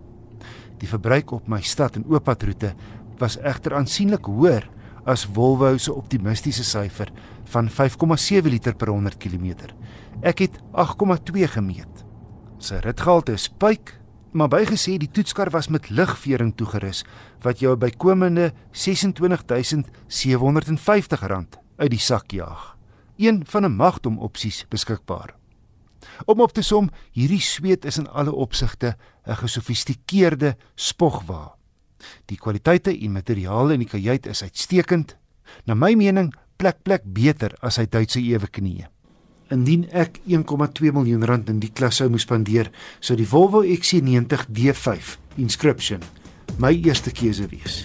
Die verbruik op my stad en ooppadroete was egter aansienlik hoër as Volvo se optimistiese syfer van 5,7 liter per 100 km. Ek het 8,2 gemeet. Sy ritgehalte is pyk, maar bygesê die toetskar was met ligvering toegerus wat jou bykomende R26750 uit die sak jaag. een van 'n magdom opsies beskikbaar. Om op te som, hierdie sweet is in alle opsigte 'n gesofistikeerde spogwa. Die kwaliteite en materiale in die kajuit is uitstekend. Na my mening plek plek beter as hy Duitse ewe knieë. Indien ek 1,2 miljoen rand in die klas sou moes spandeer, sou die Volvo XC90 D5 Inscription my eerste keuse wees.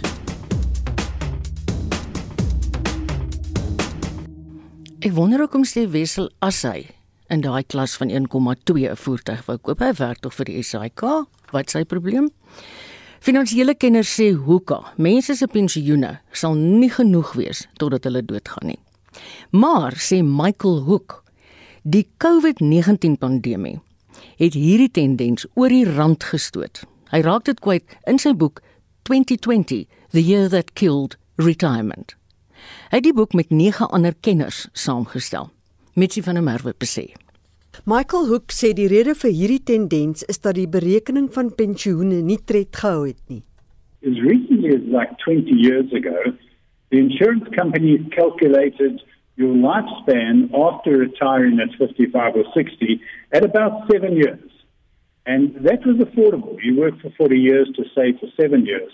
Ek wonder hoekom sê Wessel as hy in daai klas van 1,2 'n voertuig wou koop. Hy werk tog vir die SAIK. Wat sy probleem? Finansiële kenners sê hoeka, mense se pensioene sal nie genoeg wees totdat hulle doodgaan nie. Maar sê Michael Hook, die COVID-19 pandemie het hierdie tendens oor die rand gestoot. Hy raak dit kwyt in sy boek 2020, The Year That Killed Retirement. Hy het die boek met 9 ander kenners saamgestel. Mitsi van der Merwe besê. Michael Hook sê die rede vir hierdie tendens is dat die berekening van pensioene nie tred gehou het nie. As recently as like 20 years ago, the insurance companies calculated your lifespan after retiring at 55 or 60 at about 7 years. And that was affordable. You work for 40 years to save for 7 years.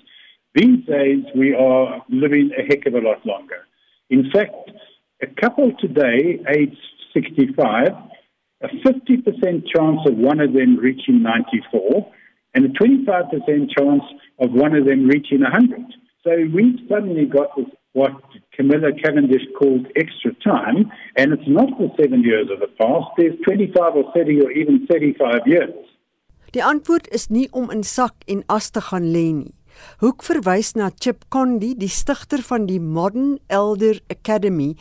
These days, we are living a heck of a lot longer. In fact, a couple today, aged 65, a 50% chance of one of them reaching 94, and a 25% chance of one of them reaching 100. So we've suddenly got this, what Camilla Cavendish called extra time, and it's not the seven years of the past, there's 25 or 30 or even 35 years. Die antwoord is nie om in sak en as te gaan lê nie. Hoek verwys na Chip Condy, die stigter van die Modern Elder Academy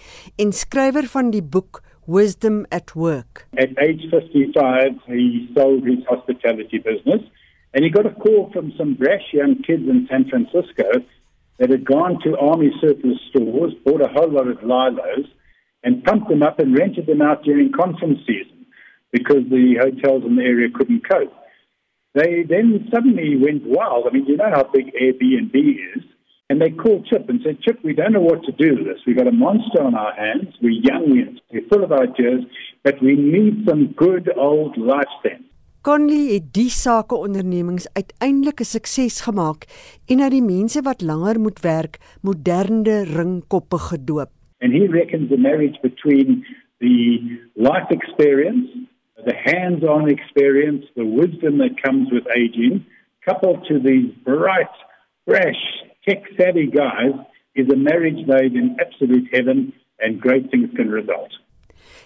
en skrywer van die boek Wisdom at Work. At age 55, he sold his hospitality business and he got a call from some brash young kids in San Francisco that had gone to army surplus stores, bought a whole lot of lilos, and pumped them up and rented them out during conference season because the hotels in the area couldn't cope. They then suddenly went wild. I mean, you know how big Airbnb is. And they called Chip and said, Chip, we don't know what to do with this. We've got a monster on our hands. We're young, we're full of ideas, but we need some good old lifestyle. Conley het die sakeondernemings uiteindelik 'n sukses gemaak en na die mense wat langer moet werk, moderne ringkoppe gedoop. And he reckons the marriage between the life experience, the hands-on experience, the wisdom that comes with aging, coupled to these bright, fresh, tech-savvy guys, is a marriage made in absolute heaven and great things can result.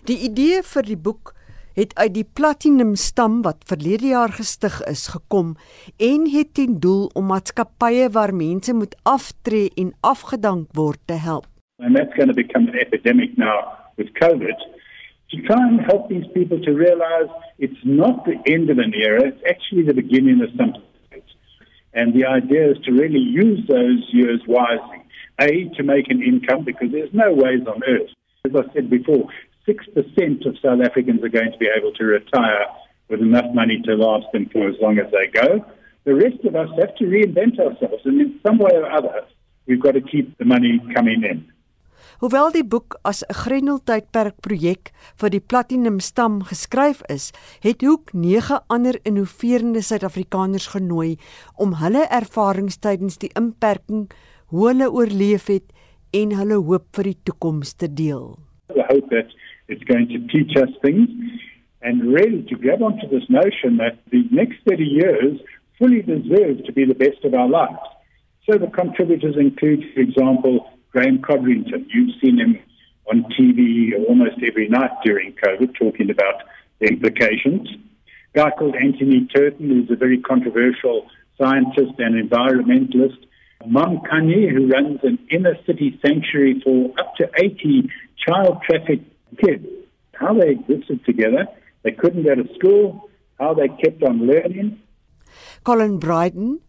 Die idee vir die boek het uit die Platinum stam wat verlede jaar gestig is gekom en het ten doel om maatskappye waar mense moet aftree en afgedank word te help. And that's going to become an epidemic now with COVID. To try and help these people to realize it's not the end of an era, it's actually the beginning of something. And the idea is to really use those years wisely. A, to make an income because there's no ways on earth. As I said before, 6% of South Africans are going to be able to retire with enough money to last them for as long as they go. The rest of us have to reinvent ourselves, and in some way or other, we've got to keep the money coming in. Hoewel die boek as 'n Grendeltydperk projek vir die Platinum stam geskryf is, het Hoek 9 ander innoverende Suid-Afrikaners genooi om hulle ervarings tydens die inperking, hoe hulle oorleef het en hulle hoop vir die toekoms te deel. I hope that it's going to teach us things and really to grab onto this notion that the next 30 years fully deserve to be the best of our lives. So the contributors include, for example, Graham Codrington. You've seen him on TV almost every night during COVID talking about the implications. A guy called Anthony Turton, who's a very controversial scientist and environmentalist. Mom Kanye, who runs an inner city sanctuary for up to 80 child trafficked kids. How they existed together, they couldn't go to school, how they kept on learning. Colin Bryden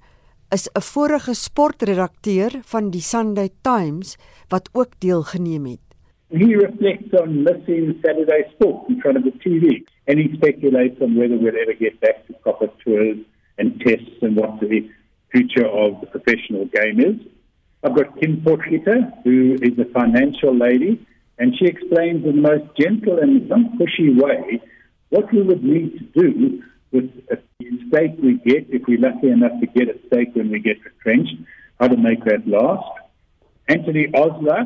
is 'n vorige sportredakteur van die Sunday Times wat ook deelgeneem het. He reflects on missing Saturday sport in front of the TV and he speculates on whether we'll ever get back to proper tours and tests and what the future of the professional game is. I've got Kim Potgieter, who is a financial lady and she explains in the most gentle and non-pushy way what we would need to do with a stake we get, if we're lucky enough to get a stake when we get retrenched, how to make that last. Anthony Osler,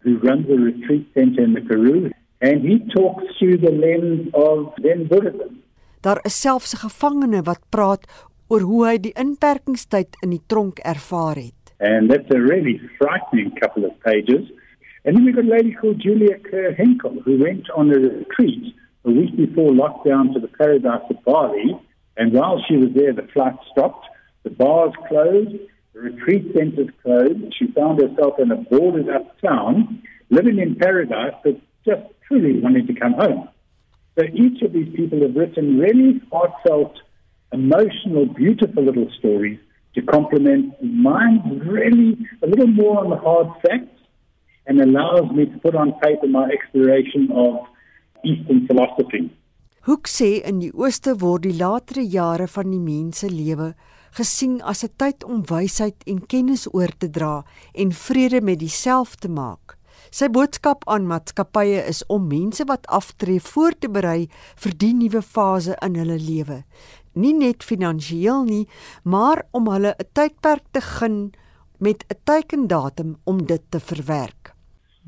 who runs a retreat center in the Karoo, and he talks through the lens of Zen Buddhism. Daar is selfs 'n gevangene wat praat oor hoe hy die inperkingstyd in die tronk ervaar het. And that's a really frightening couple of pages. And then we've got a lady called Julia Kerr Henkel, who went on a retreat a week before lockdown to the paradise of Bali. And while she was there, the flight stopped, the bars closed, the retreat centers closed. She found herself in a boarded up town, living in paradise, but just truly wanting to come home. So each of these people have written really heartfelt, emotional, beautiful little stories to complement mine really a little more on the hard facts and allows me to put on paper my exploration of Eastern philosophy. Hoek sê in die ooste word die latere jare van die mens se lewe gesien as 'n tyd om wysheid en kennis oor te dra en vrede met diself te maak. Sy boodskap aan maatskappye is om mense wat aftree voor te berei vir die nuwe fase in hulle lewe. Nie net finansiëel nie, maar om hulle 'n tydperk te gun met 'n teikendatum om dit te verwerk.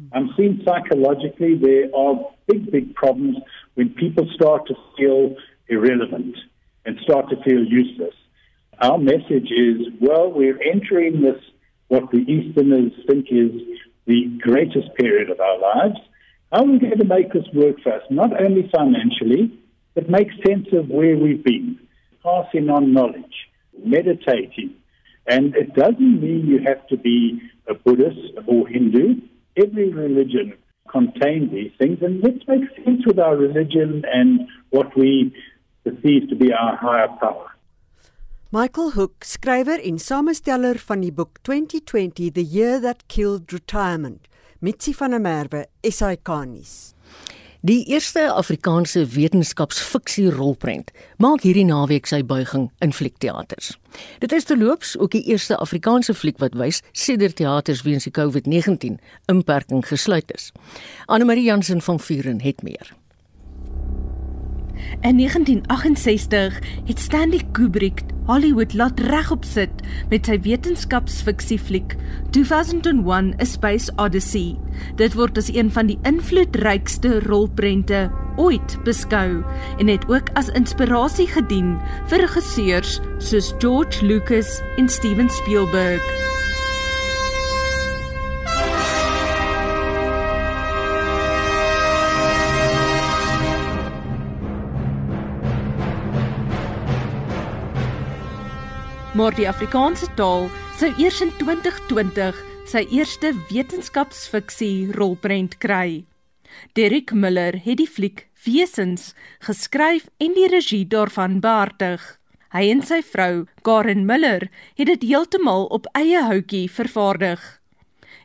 Mm-hmm. I'm seeing psychologically there are big, big problems when people start to feel irrelevant and start to feel useless. Our message is, well, we're entering this, what the Easterners think is the greatest period of our lives. How are we going to make this work for us? Not only financially, but make sense of where we've been, passing on knowledge, meditating. And it doesn't mean you have to be a Buddhist or Hindu. Every religion contain these things, and let's make sense with our religion and what we perceive to be our higher power. Michael Hook, skrywer en samesteller van die boek 2020 The Year That Killed Retirement, Mitsi van der Merwe, SAK-nuus. Die eerste Afrikaanse wetenskapsfiksie rolprent maak hierdie naweek sy buiging in fliekteaters. Dit is terloops ook die eerste Afrikaanse fliek wat wys sedert teaters weens die COVID-19 inperking gesluit is. Anne Marie Jansen van Vuren het meer. In 1968 het Stanley Kubrick Hollywood laat regop sit met sy wetenskapsfiksiefliek 2001: A Space Odyssey. Dit word as een van die invloedrykste rolprente ooit beskou en het ook as inspirasie gedien vir regisseurs soos George Lucas en Steven Spielberg. Maar die Afrikaanse taal sou eers in 2020 sy eerste wetenskapsfiksie rolprent kry. Derek Miller het die fliek Wesens geskryf en die regie daarvan behartig. Hy en sy vrou, Karen Miller, het dit heeltemal op eie houtjie vervaardig.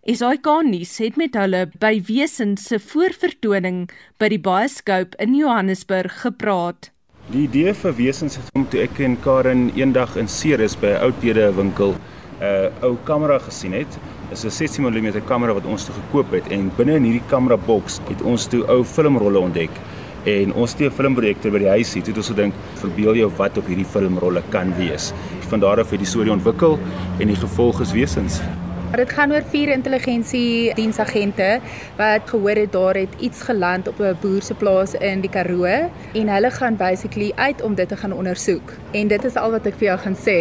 SAK nuus het met hulle by Wesens se voorvertoning by die Bioscope in Johannesburg gepraat. Die idee vir wesens het om toe ek en Karen eendag in Ceres by 'n outdede winkel 'n uh, ou kamera gesien het. Dit is 'n 16 mm kamera wat ons toe gekoop het en binne in hierdie kamera boks het ons toe ou filmrolle ontdek. En ons het 'n filmprojektor by die huis hier. Toe het ons gedink, verbeel jou wat op hierdie filmrolle kan wees. Van daar af het die storie ontwikkel en die gevolg is wesens. Dit gaan oor vier intelligensie diensagente wat gehoor het daar het iets geland op 'n boer se plaas in die Karoo en hulle gaan basically uit om dit te gaan ondersoek. En dit is al wat ek vir jou gaan sê.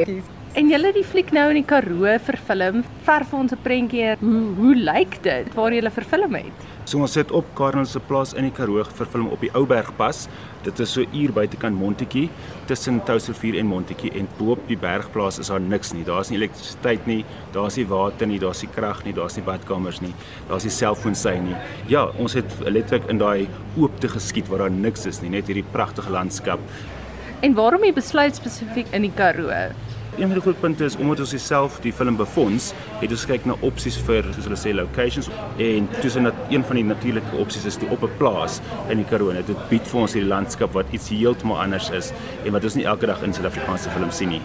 En julle die fliek nou in die Karoo verfilm, verf ons 'n prentjie. Hoe hoe lyk dit waar julle verfilm het? So ons sit op Karel se plaas in die Karoo verfilm op die Oubergpas. Dit is so uur buitekant Montetjie tussen Touwsrivier en Montetjie en bo op die bergplaas is daar niks nie. Daar's nie elektrisiteit nie, daar's nie water nie, daar's nie krag nie, daar's nie badkamers nie, daar's nie selfoonsy nie. Ja, ons het letterlik in daai oopte geskiet waar daar niks is nie, net hierdie pragtige landskap. En waarom jy besluit spesifiek in die Karoo? Een van die groot punte is omdat ons self die film befonds, het ons kyk na opsies vir soos hulle sê locations en tussen dat een van die natuurlike opsies is die op 'n plaas in die Karoo. Dit bied vir ons hierdie landskap wat iets heeltemal anders is en wat ons nie elke dag in Suid-Afrikaanse films sien nie.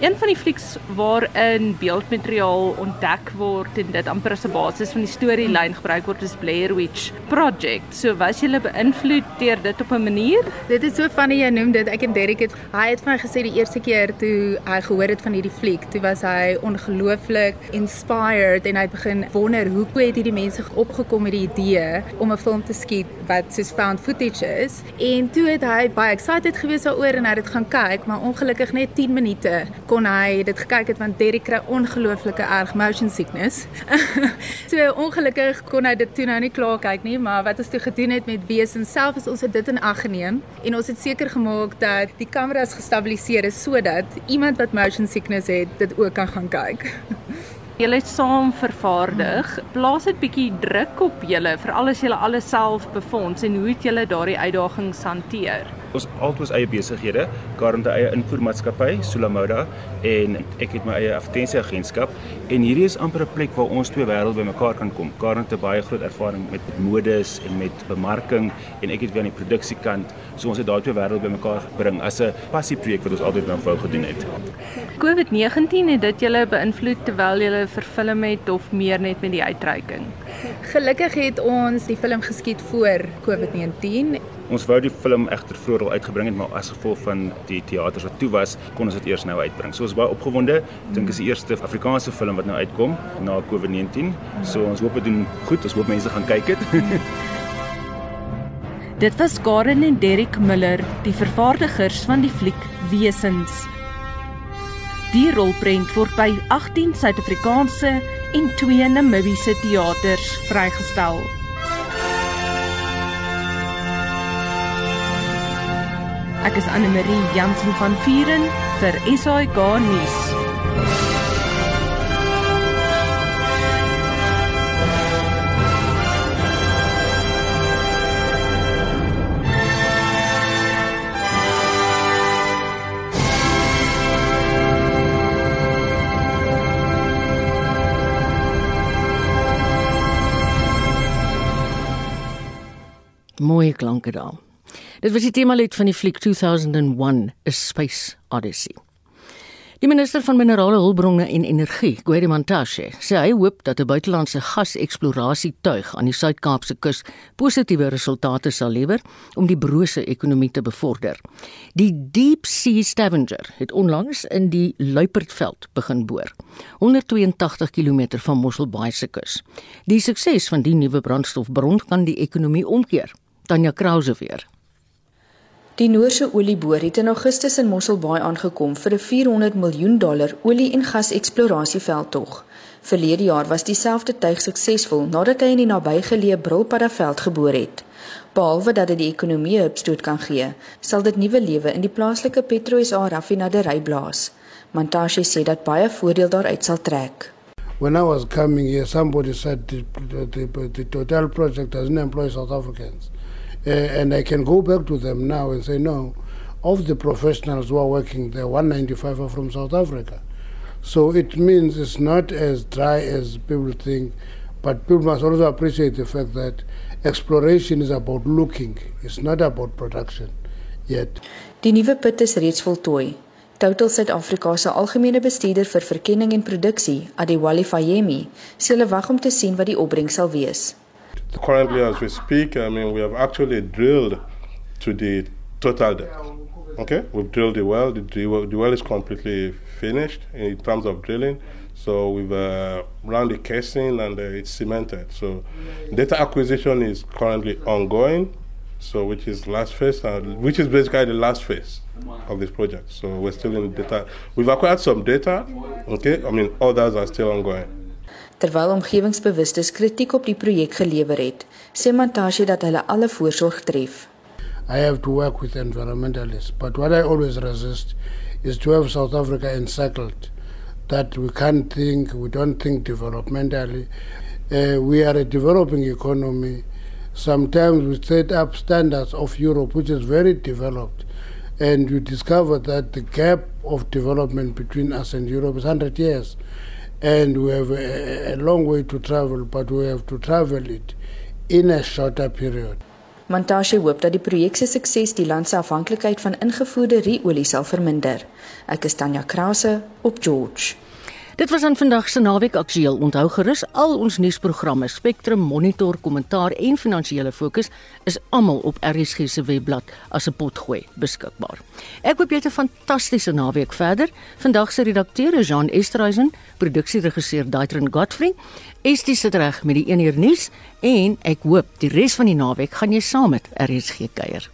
Een van die flieks waarin beeldmateriaal ontdek word en dit amper as 'n basis van die storielyn gebruik word is Blair Witch Project. So was jy beïnvloed deur dit op 'n manier? Dit is so funny jy noem dit. Ek en Derek het hy het vir my gesê die eerste keer toe hy gehoor het van hierdie fliek, toe was hy ongelooflik inspired en hy het begin wonder hoe het hierdie mense opgekom met die idee om 'n film te skiet wat soos found footage is. En toe het hy baie excited gewees daaroor en hy het dit gaan kyk, maar ongelukkig net 10 minute kon hy dit gekyk het want Derrick kry ongelooflike erg motion sickness. (laughs) so ongelukkig kon hy dit toe nou nie klaar kyk nie, maar wat ons toe gedoen het met wesen self is ons het dit in ag geneem en ons het seker gemaak dat die kameras gestabiliseer is sodat iemand wat motion sickness het dit ook kan gaan kyk. (laughs) Julle het saam vervaardig. Plaas dit bietjie druk op julle, veral as julle alles self befonds en hoe het julle daardie uitdagings hanteer? Ons altoos eie besighede, 'n eie invoermaatskappy, Sulamoda, en ek het my eie advertensieagentskap en hierdie is amper 'n plek waar ons twee wêrelde bymekaar kan kom. Karen het baie groot ervaring met modes en met bemarking en ek het weer aan die produksiekant. So ons het daai twee wêrelde bymekaar gebring as 'n passieprojek wat ons altyd nou wou gedoen het. COVID-19 het dit julle beïnvloed terwyl julle verfilm het of meer net met die uitreiking? Gelukkig het ons die film geskiet voor COVID-19 Ons wou die film egter vroeër al uitgebring het, maar as gevolg van die teaters wat toe was, kon ons dit eers nou uitbring. So ons is baie opgewonde. Ek dink is die eerste Afrikaanse film wat nou uitkom na COVID-19. So ons hoop dit doen goed. Ons hoop mense gaan kyk dit. (laughs) dit was Karen en Derek Miller, die vervaardigers van die fliek Wesens. Die rolprent word by 18 Suid-Afrikaanse en 2 Namibiese teaters vrygestel. Ek is Anne Marie Jansen van Vieren vir SAK nuus. Mooi klanke daar. Dit was die tema lied van die fliek 2001 A Space Odyssey. Die minister van minerale hulpbronne en energie, Gwede Mantashe, sê hy hoop dat 'n buitelandse gas-eksplorasietuig aan die Suid-Kaapse kus positiewe resultate sal lewer om die brose ekonomie te bevorder. Die Deep Sea Stavanger het onlangs in die Luipertveld begin boor, 182 km van Mossel Bay se kus. Die sukses van die nuwe brandstofbron kan die ekonomie omkeer. Tanya Krause weer. Die Noorse olieboor het in Augustus in Mossel Bay aangekom vir 'n 400 miljoen dollar olie- en gas-eksplorasieveldtog. Verlede jaar was dieselfde tuig suksesvol nadat hy in die nabygeleë Brilpaddaveld geboor het. Behalwe dat dit die ekonomie 'n hupstoot kan gee, sal dit nuwe lewe in die plaaslike PetroSA raffinaderry blaas. Mantashe sê dat baie voordeel daaruit sal trek. When I was coming here, somebody said the, the, the, the Total project doesn't employ South Africans. Uh, and I can go back to them now and say, no, of the professionals who are working there, 195 are from South Africa. So it means it's not as dry as people think, but people must also appreciate the fact that exploration is about looking, it's not about production yet. Die nuwe put is reeds voltooi. Total Suid-Afrika se algemene bestuurder vir verkenning en produksie, Adewale Fayemi, sê hulle wag om te sien wat die opbrengs sal wees. Currently as we speak, I mean, we have actually drilled to the total depth. Okay, we've drilled the well. The, well is completely finished in terms of drilling. So we've uh, run the casing and uh, it's cemented. So data acquisition is currently ongoing. So which is last phase, uh, which is basically the last phase of this project. So we're still in data. We've acquired some data. Okay, I mean others are still ongoing. Terwyl omgewingsbewustes kritiek op die projek gelewer het, sê Montashe dat hulle alle voorsorg tref. I have to work with environmentalists, but what I always resist is to have South Africa encircled that we can't think, we don't think developmentally. Uh, we are a developing economy. Sometimes we set up standards of Europe, which is very developed, and you discover that the gap of development between us and Europe is 100 years. And we have a, a long way to travel, but we have to travel it in a shorter period. Montashe hoop dat die projek se sukses die land se afhanklikheid van ingevoerde ruolie sal verminder. Ek is Tanya Krause op George. Dit was aan vandag se naweek aktueel. Onthou gerus al ons nuusprogramme, Spectrum Monitor, Kommentaar en Finansiële Fokus is almal op RSG se webblad as 'n potgooi beskikbaar. Ek hoop jy het 'n fantastiese naweek verder. Vandag se redakteur is Jean Esterhuizen, produksieregisseur Daitrin Godfrey. Estie sit reg met die 1 uur nuus en ek hoop die res van die naweek gaan jy saam met RSG kuier.